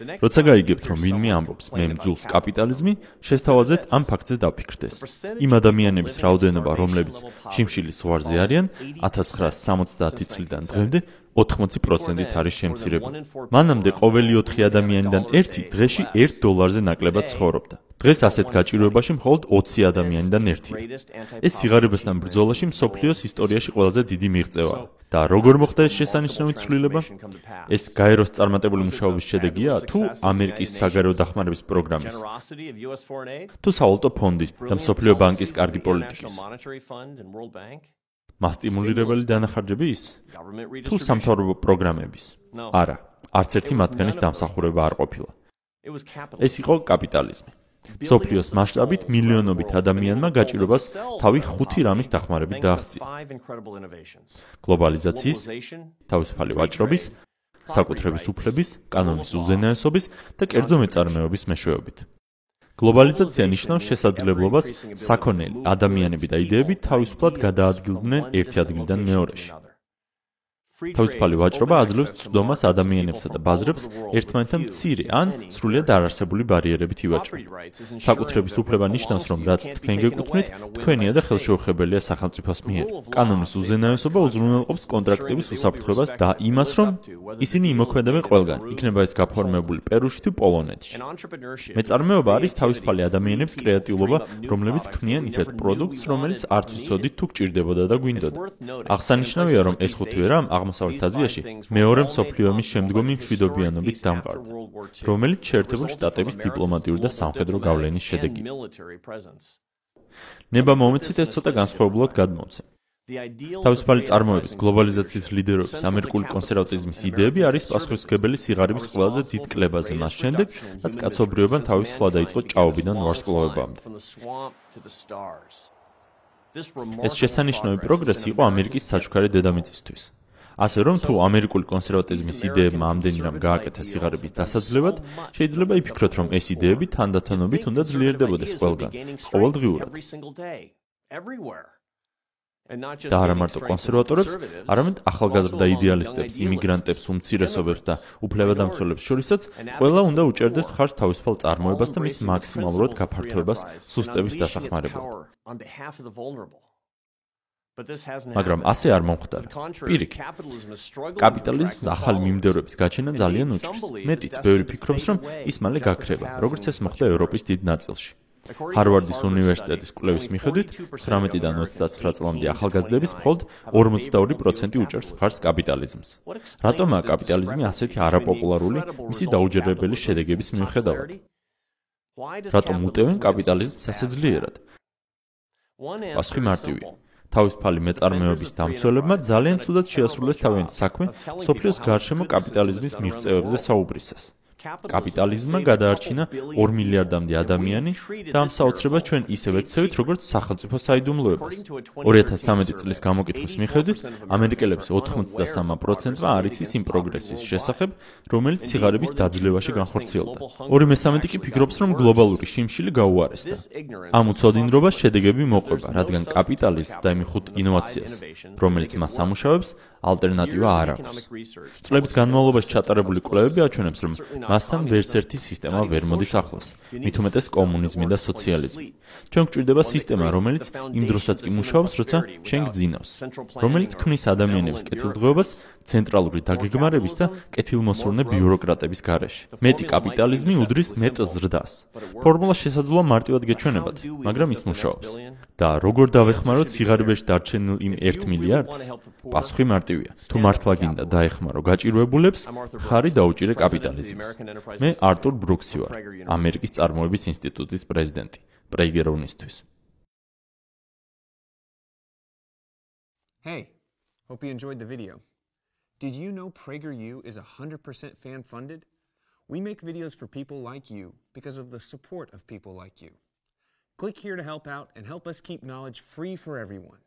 როცა გაიგებთ, რომ ვინმე ამბობს, მე მძულს კაპიტალიზმი, შესთავაზეთ ამ ფაქტზე დაფიქრდეს. იმ ადამიანების რაოდენობა, რომლებიც შიმშილის ზღვარზე არიან, 1970 წლიდან დღემდე 80%-ით არის შემცირებული. მანამდე ყოველი 4 ადამიანიდან 1 დღეში 1 დოლარზე ნაკლებად ცხოვრობდა. დღეს ასეთ გაჭირვებაში მხოლოდ 20 ადამიანიდან 1-ია. ეს სიგარებასთან ბრძოლაში მსოფლიოს ისტორიაში ყველაზე დიდი მიღწევაა. და როგორ მოხდა ეს შესანიშნავი ცვლილება? ეს გაეროს წარმატებული მუშაობის შედეგია თუ ამერიკის საგარეო დახმარების პროგრამის? თუ სავალუტო ფონდის და მსოფლიო ბანკის კარგი პოლიტიკის? მასტიმულირებელი დანახარჯების? თუ სამთავრობო პროგრამების? არა, არც ერთი მათგანის დამსახურება არ ყოფილა. ეს იყო კაპიტალიზმი. მსოფლიოს მასშტაბით მილიონობით ადამიანმა გაჭირვებას თავი ხუთი რამის დახმარებით დააღწია. გლობალიზაციის, თავისუფალი ვაჭრობის, საკუთრების უფლების, კანონის უზენაესობის და კერძო მეწარმეობის მეშვეობით. გლობალიზაცია ნიშნავს შესაძლებლობას საქონელი ადამიანები და იდეები თავისუფლად გადაადგილდნენ ერთი ადგილიდან მეორეში. თავისუფალი ვაჭრობა აძლევს წვდომას ადამიანებსა და ბაზრებს ერთმანეთთან მცირე ან სრულიად არარსებული ბარიერებით ივაჭროთ. საკუთრების უფლება ნიშნავს, რომ რაც თქვენ გეკუთვნით, თქვენია და ხელშეუხებელია სახელმწიფოს მიერ. კანონის უზენაესობა უზრუნველყოფს კონტრაქტების უსაფრთხოებას და იმას, რომ ისინი იმოქმედებენ ყველგან, იქნება ეს გაფორმებული პერუში თუ პოლონეთში. მეწარმეობა არის თავისუფალი ადამიანების კრეატიულობა, რომლებიც ქმნიან ისეთ პროდუქტს, რომელიც არც უცოდით თუ გჭირდებოდა და გვინდოდა. აღსანიშნავია, რომ ეს ხუთი რამ აღმო აღმოსავლეთ აზიაში მეორე მსოფლიო ომის შემდგომი მშვიდობიანობით დამყარდა, რომელიც შეერთებულ შტატების დიპლომატიური და სამხედრო გავლენის შედეგია. ნება მომეცით ეს ცოტა განსხვავებულად გადმოცემ. თავისუფალი წარმოების გლობალიზაციის ლიდერობის ამერიკული კონსერვატიზმის იდეები არის პასუხისმგებელი სიღარიბის ყველაზე დიდ კლებაზე მას შემდეგ, რაც კაცობრიობამ თავისუფლა დაიწყო ჭაობიდან ვარსკვლავებამდე. ეს შესანიშნავი პროგრესი იყო ამერიკის საჩუქარი დედამიწისთვის. ასე რომ თუ ამერიკული კონსერვატიზმის იდეებმა ამდენი რამ გააკეთა სიღარიბის დასაძლევად, შეიძლება იფიქროთ, რომ ეს იდეები თანდათანობით უნდა ძლიერდებოდეს ყველგან, ყოველდღიურად. და არა მარტო კონსერვატორებს, არამედ ახალგაზრდა იდეალისტებს, იმიგრანტებს, უმცირესობებს და უფლებადამცველებს შორისაც, ყველა უნდა უჭერდეს ხარს თავისუფალ წარმოებას და მის მაქსიმალურად გაფართოებას სუსტების დასახმარებლად. მაგრამ ასე არ მომხდარა. პირიქით, კაპიტალიზმს ახალი მიმდევრების გაჩენა ძალიან უჭირს. მეტიც, ბევრი ფიქრობს, რომ ის მალე გაქრება, როგორც ეს მოხდა ევროპის დიდ ნაწილში. ჰარვარდის უნივერსიტეტის კვლევის მიხედვით, 18-დან 29 წლამდე ახალგაზრდების მხოლოდ 42% უჭერს მხარს კაპიტალიზმს. რატომაა კაპიტალიზმი ასეთი არაპოპულარული მისი დაუჯერებელი შედეგების მიუხედავად? რატომ უტევენ კაპიტალიზმს ასე ძლიერად? პასუხი მარტივია. თავისუფალი მეწარმეობის დამცველებმა ძალიან ცუდად შეასრულეს თავიანთი საქმე სოფლიოს გარშემო კაპიტალიზმის მიღწევებზე საუბრისას. კაპიტალიზმმა გადაარჩინა 2 მილიარდამდე ადამიანი და ამ საოცრებას ჩვენ ისევ ექცევით როგორც სახელმწიფო საიდუმლოებას. 2013 წლის გამოკითხვის მიხედვით, ამერიკელების 83%-მა არ იცის იმ პროგრესის შესახებ, რომელიც სიგარების დაძლევაში განხორციელდა. 2/13 კი ფიქრობს, რომ გლობალური შიმშილი გაუარესდა. ამ უცოდინრობას შედეგები მოყვება, რადგან კაპიტალიზმს და იმხუთ ინოვაციას, რომელიც მას ამუშავებს, ალტერნატივა არ აქვს. წლების განმავლობაში ჩატარებული კვლევები აჩვენებს, რომ მასთან ვერც ერთი სისტემა ვერ მოდის ახლოს. მით უმეტეს კომუნიზმი და სოციალიზმი. ჩვენ გვჭირდება სისტემა, რომელიც იმ დროსაც კი მუშაობს, როცა შენ გძინავს, რომელიც ქმნის ადამიანების კეთილდღეობას ცენტრალური დაგეგმარების და კეთილმოსურნე ბიუროკრატების გარეშე. მეტი კაპიტალიზმი უდრის მეტ ზრდას. ფორმულა შესაძლოა მარტივად გეჩვენებათ, მაგრამ ის მუშაობს. და როგორ დავეხმაროთ სიღარიბეში დარჩენილ იმ 1 მილიარდს? პასუხი მარტივია. თუ მართლა გინდა დაეხმარო გაჭირვებულებს, ხარი დაუჭირე კაპიტალიზმს. მე არტურ ბრუქსი ვარ, ამერიკის წარმოების ინსტიტუტის პრეზიდენტი, პრეიგერონისთვის. Hey, hope you enjoyed the video. Did you know PragerU is 100% fan funded? We make videos for people like you because of the support of people like you. Click here to help out and help us keep knowledge free for everyone.